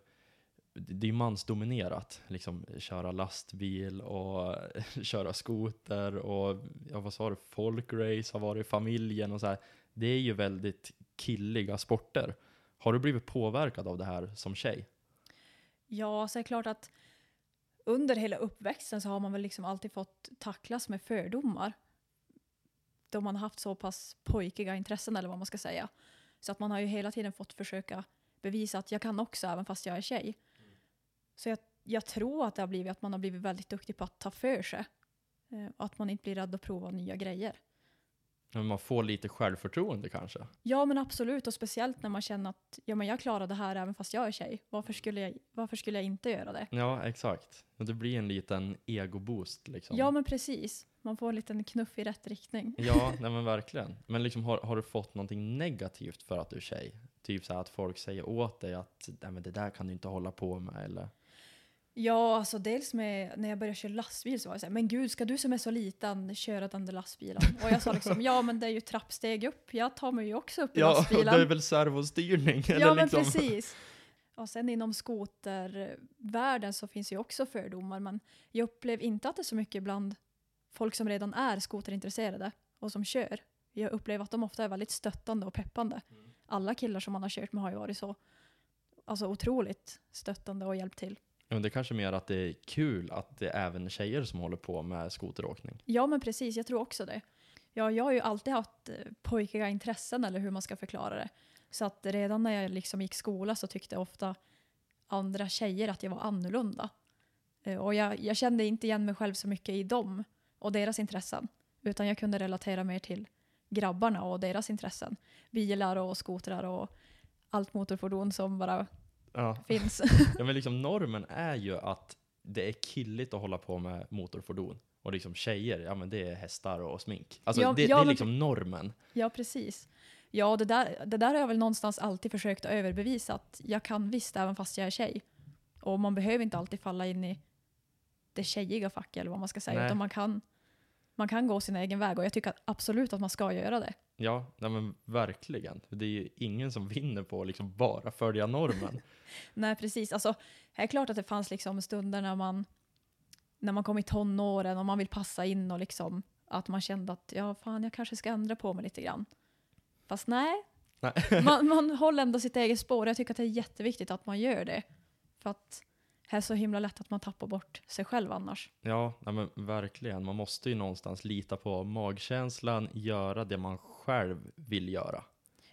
det är mansdominerat, liksom köra lastbil och <laughs> köra skoter och ja, vad sa du, folkrace har varit familjen och så här. Det är ju väldigt killiga sporter. Har du blivit påverkad av det här som tjej? Ja, så är det klart att under hela uppväxten så har man väl liksom alltid fått tacklas med fördomar. Då man har haft så pass pojkiga intressen eller vad man ska säga. Så att man har ju hela tiden fått försöka bevisa att jag kan också även fast jag är tjej. Så jag, jag tror att det har blivit att man har blivit väldigt duktig på att ta för sig. Eh, och att man inte blir rädd att prova nya grejer. Men man får lite självförtroende kanske? Ja men absolut och speciellt när man känner att ja, men jag klarar det här även fast jag är tjej. Varför skulle jag, varför skulle jag inte göra det? Ja, exakt. Och det blir en liten egoboost liksom. Ja men precis. Man får en liten knuff i rätt riktning. Ja, <laughs> nej men verkligen. Men liksom, har, har du fått någonting negativt för att du är tjej? Typ så att folk säger åt dig att nej, men det där kan du inte hålla på med eller? Ja, alltså dels med när jag började köra lastbil så var jag såhär, men gud ska du som är så liten köra den där lastbilen? Och jag sa liksom, ja men det är ju trappsteg upp, jag tar mig ju också upp i Ja, lastbilen. det är väl servostyrning? ja eller men liksom. precis. Och sen inom skotervärlden så finns ju också fördomar, men jag upplever inte att det är så mycket bland folk som redan är skoterintresserade och som kör. Jag upplever att de ofta är väldigt stöttande och peppande. Alla killar som man har kört med har ju varit så alltså otroligt stöttande och hjälpt till. Men det är kanske mer att det är kul att det är även tjejer som håller på med skoteråkning. Ja, men precis. Jag tror också det. Ja, jag har ju alltid haft eh, pojkiga intressen, eller hur man ska förklara det. Så att redan när jag liksom gick skola så tyckte ofta andra tjejer att jag var annorlunda. Eh, och jag, jag kände inte igen mig själv så mycket i dem och deras intressen. Utan jag kunde relatera mer till grabbarna och deras intressen. Bilar och skotrar och allt motorfordon som bara Ja. finns. <laughs> ja, men liksom <laughs> normen är ju att det är killigt att hålla på med motorfordon. Och liksom tjejer, ja men det är hästar och smink. Alltså Ja, det, ja, det är liksom normen. Ja, precis. Ja, det där, det där har jag väl någonstans alltid försökt att överbevisa att jag kan visst även fast jag är tjej. Och man behöver inte alltid falla in i det tjejiga facket eller vad man ska säga, Nej. utan man kan, man kan gå sin egen väg och jag tycker absolut att man ska göra det. Ja, nej men verkligen. Det är ju ingen som vinner på att liksom bara följa normen. <laughs> Nej, precis. Alltså, det är klart att det fanns liksom stunder när man, när man kom i tonåren och man vill passa in och liksom att man kände att ja, fan, jag kanske ska ändra på mig lite grann. Fast nej, Nej. man, man håller ändå sitt eget spår. Jag tycker att det är jätteviktigt att man gör det. För att det är så himla lätt att man tappar bort sig själv annars. Ja, nej men verkligen. Man måste ju någonstans lita på magkänslan, göra det man själv vill göra.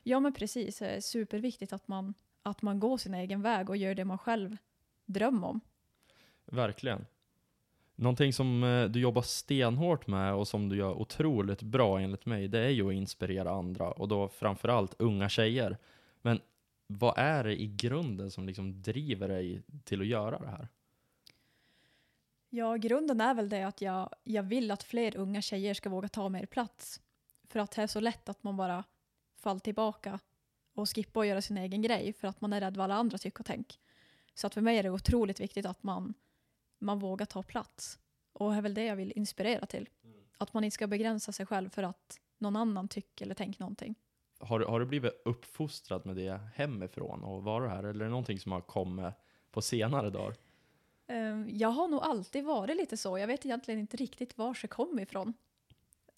Ja, men precis. Det är superviktigt att man, att man går sin egen väg och gör det man själv drömmer om. Verkligen. Någonting som eh, du jobbar stenhårt med och som du gör otroligt bra enligt mig, det är ju att inspirera andra och då framförallt unga tjejer. Men vad är det i grunden som liksom driver dig till att göra det här? Ja, grunden är väl det att jag, jag vill att fler unga tjejer ska våga ta mer plats. För att det är så lätt att man bara faller tillbaka och skippar och göra sin egen grej för att man är rädd vad alla andra tycker och tänk. Så att för mig är det otroligt viktigt att man, man vågar ta plats. Och det är väl det jag vill inspirera till. Att man inte ska begränsa sig själv för att någon annan tycker eller tänker någonting. Har, du- har du blivit uppfostrad med det hemifrån och vara här? Eller är det någonting som har kommit på senare dagar? Ehm, Jag har nog alltid varit lite så. Jag vet egentligen inte riktigt var det kom ifrån.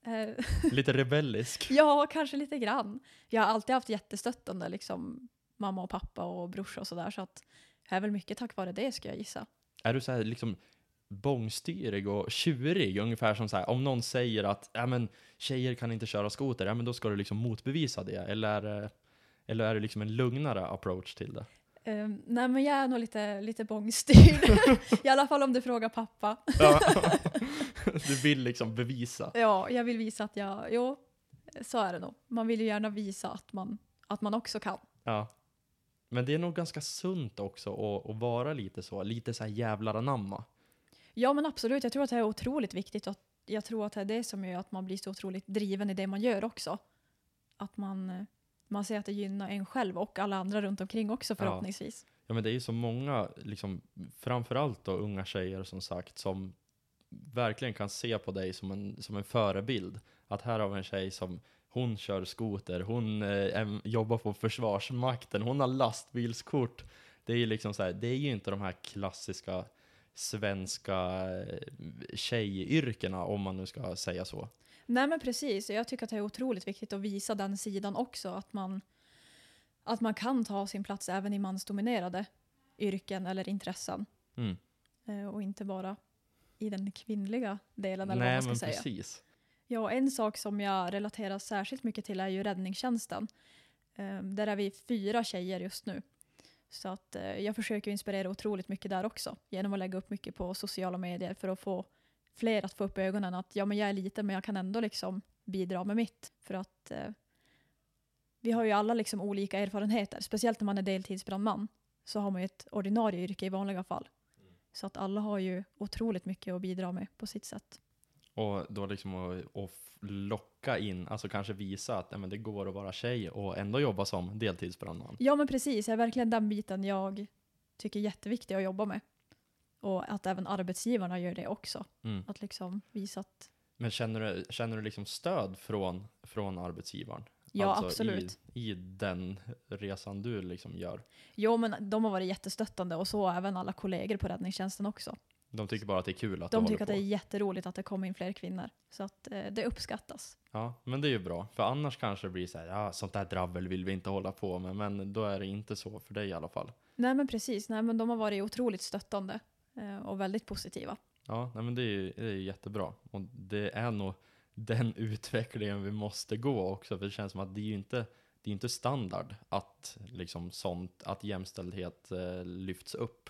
Eh, <laughs> Lite rebellisk. ja, kanske lite grann. Jag har alltid haft jättestöttande liksom, mamma och pappa och brorsa och sådär. Så att det är väl mycket tack vare det skulle jag gissa. Är du så här liksom bångstyrig och tjurig? Ungefär som så här, om någon säger att ja, men, tjejer kan inte köra skoter, ja, men då ska du liksom motbevisa det. Eller, det- eller är det liksom en lugnare approach till det? Um, nej men jag är nog lite, lite bångstyrd. <laughs> I alla fall om du frågar pappa. Ja. <laughs> du vill liksom bevisa. Ja, jag vill visa att jag, jo, så är det nog. Man vill ju gärna visa att man, att man också kan. Ja. Men det är nog ganska sunt också att, att vara lite så, lite så här jävlar anamma. Ja men absolut, jag tror att det är otroligt viktigt och jag tror att det är det som gör att man blir så otroligt driven i det man gör också. Att man, man ser att det gynnar en själv och alla andra runt omkring också förhoppningsvis. Ja men det är ju så många, liksom, framförallt då unga tjejer som sagt, som verkligen kan se på dig som en, som en förebild. Att här har vi en tjej som, hon kör skoter, hon eh, jobbar på Försvarsmakten, hon har lastbilskort. Det är ju liksom så här, det är ju inte de här klassiska svenska eh, tjejyrkena, om man nu ska säga så. Nej men precis, jag tycker att det är otroligt viktigt att visa den sidan också. Att man, att man kan ta sin plats även i mansdominerade yrken eller intressen. Mm. Eh, Och inte bara i den kvinnliga delen eller Nej vad man men ska säga. precis. Ja, en sak som jag relaterar särskilt mycket till är ju räddningstjänsten. Eh, där är vi fyra tjejer just nu. Så att eh, jag försöker inspirera otroligt mycket där också. Genom att lägga upp mycket på sociala medier för att få fler att få upp ögonen att ja, men jag är liten men jag kan ändå liksom bidra med mitt. För att eh, vi har ju alla liksom olika erfarenheter. Speciellt när man är deltidsbrandman så har man ju ett ordinarie yrke i vanliga fall. Så att alla har ju otroligt mycket att bidra med på sitt sätt. Och då liksom att, att locka in, alltså kanske visa att nej, men det går att vara tjej och ändå jobba som deltidsbrandman. Ja men precis, det är verkligen den biten jag tycker är jätteviktig att jobba med. Och att även arbetsgivarna gör det också. Mm. Att liksom visa att, Men känner du, känner du liksom stöd från, från arbetsgivaren? ja alltså absolut. I, I den resan du liksom gör. Jo men de har varit jättestöttande och så även alla kollegor på räddningstjänsten också. De tycker bara att det är kul att De tycker håller att på. det är jätteroligt att det kommer in fler kvinnor. Så att eh, det uppskattas. Ja, men det är ju bra. För annars kanske det blir så här, ja, sånt där dravel vill vi inte hålla på med. Men då är det inte så för dig i alla fall. Nej men precis, nej men de har varit otroligt stöttande eh, och väldigt positiva. Ja, nej, men det är ju det är jättebra. Och det är nog den <laughs> utvecklingen vi måste gå också. För det känns som att det är ju inte, det är inte standard att, liksom sånt, att jämställdhet eh, lyfts upp.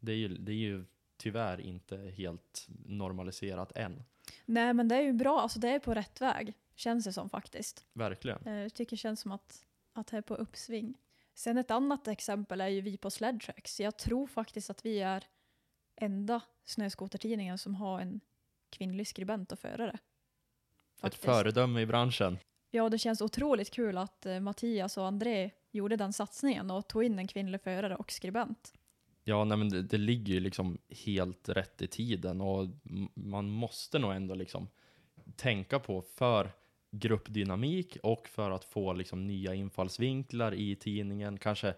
Det är, ju, det är ju tyvärr inte helt normaliserat än. Nej men det är ju bra, alltså det är på rätt väg. Känns det som faktiskt. Verkligen. Eh, Jag tycker det känns som att, att det är på uppsving. Sen ett annat exempel är ju vi på Sledtracks. Jag tror faktiskt att vi är enda snöskotertidningen som har en kvinnlig skribent och förare. Ett Faktiskt. föredöme i branschen. Ja, det känns otroligt kul att eh, Mattias och André gjorde den satsningen och tog in en kvinnlig förare och skribent. Ja, nej, men det, det ligger ju liksom helt rätt i tiden och man måste nog ändå liksom tänka på för gruppdynamik och för att få liksom nya infallsvinklar i tidningen. Kanske,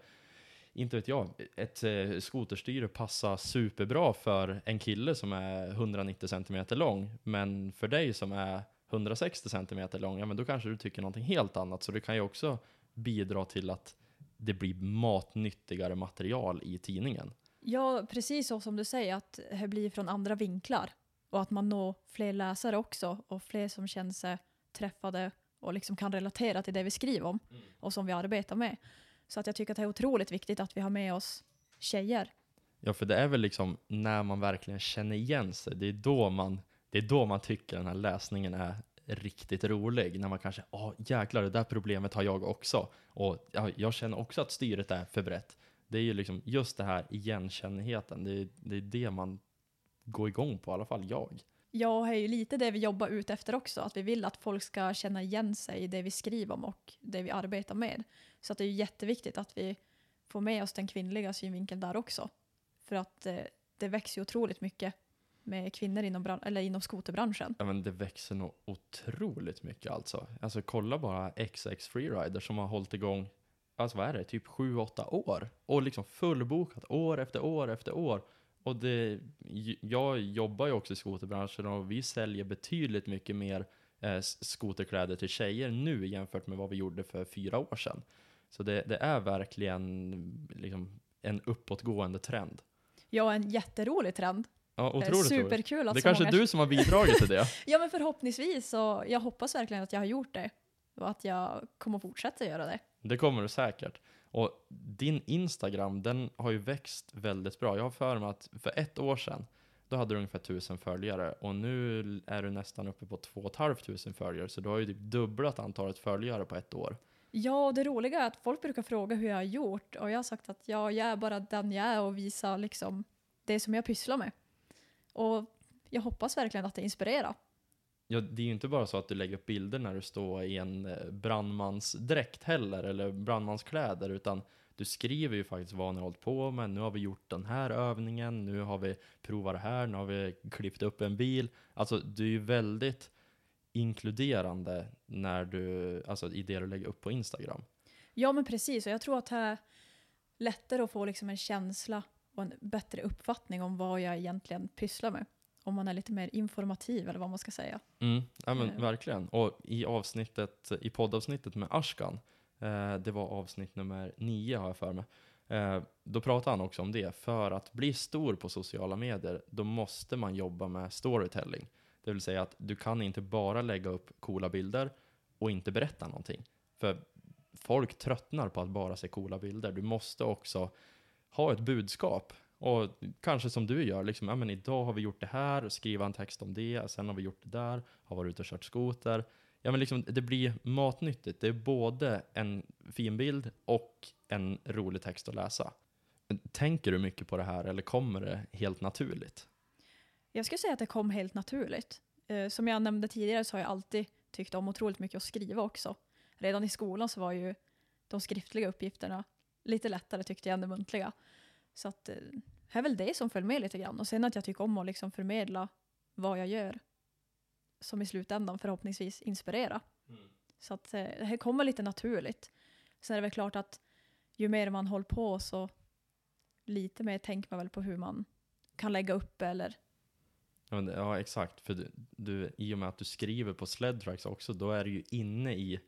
inte vet jag, ett eh, skoterstyre passar superbra för en kille som är 190 cm lång, men för dig som är 160 cm lång, ja men då kanske du tycker någonting helt annat. Så det kan ju också bidra till att det blir matnyttigare material i tidningen. Ja, precis så som du säger, att det blir från andra vinklar. Och att man når fler läsare också och fler som känner sig träffade och liksom kan relatera till det vi skriver om och som vi arbetar med. Så att jag tycker att det är otroligt viktigt att vi har med oss tjejer. Ja, för det är väl liksom när man verkligen känner igen sig, det är då man, det är då man tycker den här läsningen är riktigt rolig. När man kanske, åh jäklar, det där problemet har jag också. Och ja, jag känner också att styret är för brett. Det är ju liksom just det här igenkännigheten, det är, det är det man går igång på, i alla fall jag. Ja, det är ju lite det vi jobbar ut efter också, att vi vill att folk ska känna igen sig i det vi skriver om och det vi arbetar med. Så att det är ju jätteviktigt att vi får med oss den kvinnliga synvinkeln där också. För att eh, det växer ju otroligt mycket med kvinnor inom, bran- eller inom skoterbranschen. Ja, men det växer nog otroligt mycket alltså. Alltså kolla bara XX Freerider som har hållit igång, alltså vad är det, typ 7-8 år. Och liksom fullbokat år efter år efter år. Och det, jag jobbar ju också i skoterbranschen och vi säljer betydligt mycket mer eh, skoterkläder till tjejer nu jämfört med vad vi gjorde för fyra år sedan. Så det, det är verkligen liksom en uppåtgående trend. Ja, en jätterolig trend. Ja, Eh, otroligt roligt. Superkul att Det är så kanske många... du som har bidragit till det. <laughs> Ja, men förhoppningsvis. Så jag hoppas verkligen att jag har gjort det. Och att jag kommer fortsätta göra det. Det kommer du säkert. Och din Instagram, den har ju växt väldigt bra. Jag har för mig att för ett år sedan, då hade du ungefär tusen följare och nu är du nästan uppe på två och ett tusen följare. Så du har ju typ dubblat antalet följare på ett år. Ja, och det roliga är att folk brukar fråga hur jag har gjort. Och jag har sagt att ja, jag är bara den jag är och visar liksom det som jag pysslar med. Och jag hoppas verkligen att det inspirerar. Ja, det är ju inte bara så att du lägger upp bilder när du står i en eh, brandmansdräkt heller, eller brandmanskläder, utan du skriver ju faktiskt vad ni har hållit på med. Nu har vi gjort den här övningen, nu har vi provat det här, nu har vi klippt upp en bil. Alltså, du är ju väldigt inkluderande när du, alltså i det du lägger upp på Instagram. Ja, men precis. Och jag tror att det är lättare att få liksom en känsla och en bättre uppfattning om vad jag egentligen pysslar med. Om man är lite mer informativ eller vad man ska säga. Mm, ja men Eh. verkligen. Och i avsnittet, i poddavsnittet med Ashkan, eh, det var avsnitt nummer nio har jag för mig, eh, då pratade han också om det. För att bli stor på sociala medier, då måste man jobba med storytelling. Det vill säga att du kan inte bara lägga upp coola bilder och inte berätta någonting. För folk tröttnar på att bara se coola bilder. Du måste också ha ett budskap. Och kanske som du gör, liksom, ja, men idag har vi gjort det här, skriva en text om det, sen har vi gjort det där, har varit ute och kört skoter. Ja, men liksom, det blir matnyttigt. Det är både en fin bild och en rolig text att läsa. Tänker du mycket på det här eller kommer det helt naturligt? Jag skulle säga att det kom helt naturligt. Eh, som jag nämnde tidigare så har jag alltid tyckt om otroligt mycket att skriva också. Redan i skolan så var ju de skriftliga uppgifterna lite lättare tyckte jag än de muntliga. Så att eh, det är väl det som följer med lite grann. Och sen att jag tycker om att liksom förmedla vad jag gör. Som i slutändan förhoppningsvis inspirera. Så att eh, det här kommer lite naturligt. Sen är det väl klart att ju mer man håller på så lite mer tänker man väl på hur man kan lägga upp eller Ja, det- ja exakt. För du, du, i och med att du skriver på Sledtracks också, då är du ju inne i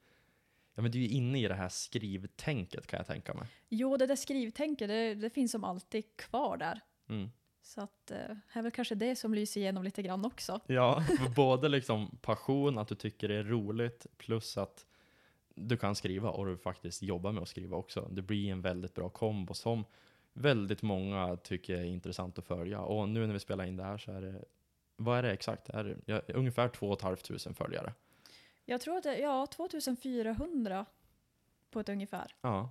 Ja men du är ju inne i det här skrivtänket kan jag tänka mig. Jo, det där skrivtänket, det, det finns som alltid kvar där. Mm. Så att eh, det är väl kanske det som lyser igenom lite grann också. Ja, <laughs> både liksom passion, att du tycker det är roligt, plus att du kan skriva och du faktiskt jobbar med att skriva också. Det blir en väldigt bra kombo som väldigt många tycker är intressant att följa. Och nu när vi spelar in det här så är det, vad är det exakt? Är det, ungefär 2 500 följare. Jag tror att det ja, 2400 på ett ungefär. Ja.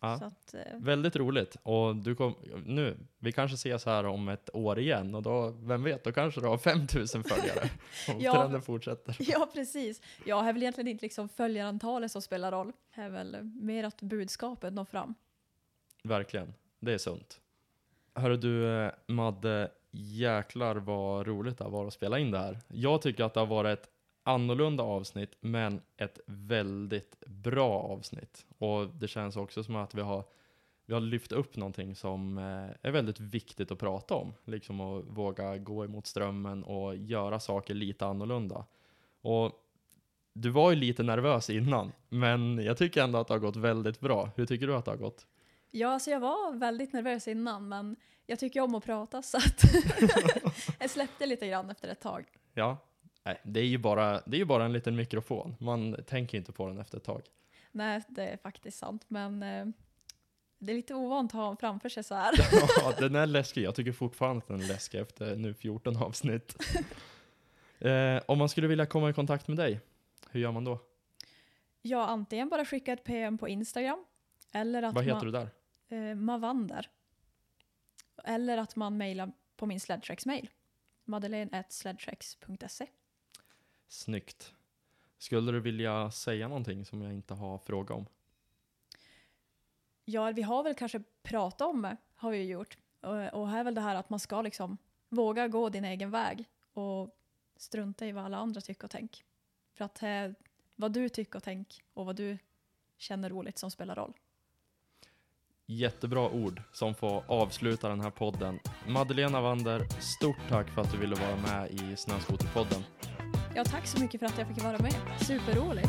ja. Att, eh, Väldigt roligt. Och du kom, nu, vi kanske ses här om ett år igen och då, vem vet, då kanske du har 5000 följare. <laughs> Om Ja. trenden fortsätter. <laughs> ja, precis. Ja, det är väl egentligen inte liksom följarantalet som spelar roll. Det är väl mer att budskapet når fram. Verkligen. Det är sunt. Hörru du, eh, Madde, jäklar vad roligt det har varit att spela in det här. Jag tycker att det har varit ett annorlunda avsnitt, men ett väldigt bra avsnitt. Och det känns också som att vi har, vi har lyft upp någonting som eh, är väldigt viktigt att prata om. Liksom att våga gå emot strömmen och göra saker lite annorlunda. Och du var ju lite nervös innan, men jag tycker ändå att det har gått väldigt bra. Hur tycker du att det har gått? Ja, alltså jag var väldigt nervös innan, men jag tycker om att prata så att <laughs> jag släppte lite grann efter ett tag. Ja, nej, det är ju bara, det är ju bara en liten mikrofon. Man tänker inte på den efter ett tag. Nej, det är faktiskt sant, men eh, det är lite ovant att ha framför sig så här. <laughs> Ja, den är läskig. Jag tycker fortfarande att den är läskig efter nu 14 avsnitt. <laughs> eh, om man skulle vilja komma i kontakt med dig, hur gör man då? Ja, antingen bara skicka ett PM på Instagram. Eller att Vad heter man, du där? Eh, Mavander. Eller att man mejlar på min Sledtracks-mail. madeleine.sledtracks.se. Snyggt. Skulle du vilja säga någonting som jag inte har frågat om? Ja, vi har väl kanske pratat om det, har vi ju gjort. Och, och här är väl det här att man ska liksom våga gå din egen väg och strunta i vad alla andra tycker och tänker. För att eh, vad du tycker och tänker och vad du känner roligt som spelar roll. Jättebra ord som får avsluta den här podden. Madeleine Wander, stort tack för att du ville vara med i Snöskoterpodden. Ja, tack så mycket för att jag fick vara med. Superroligt.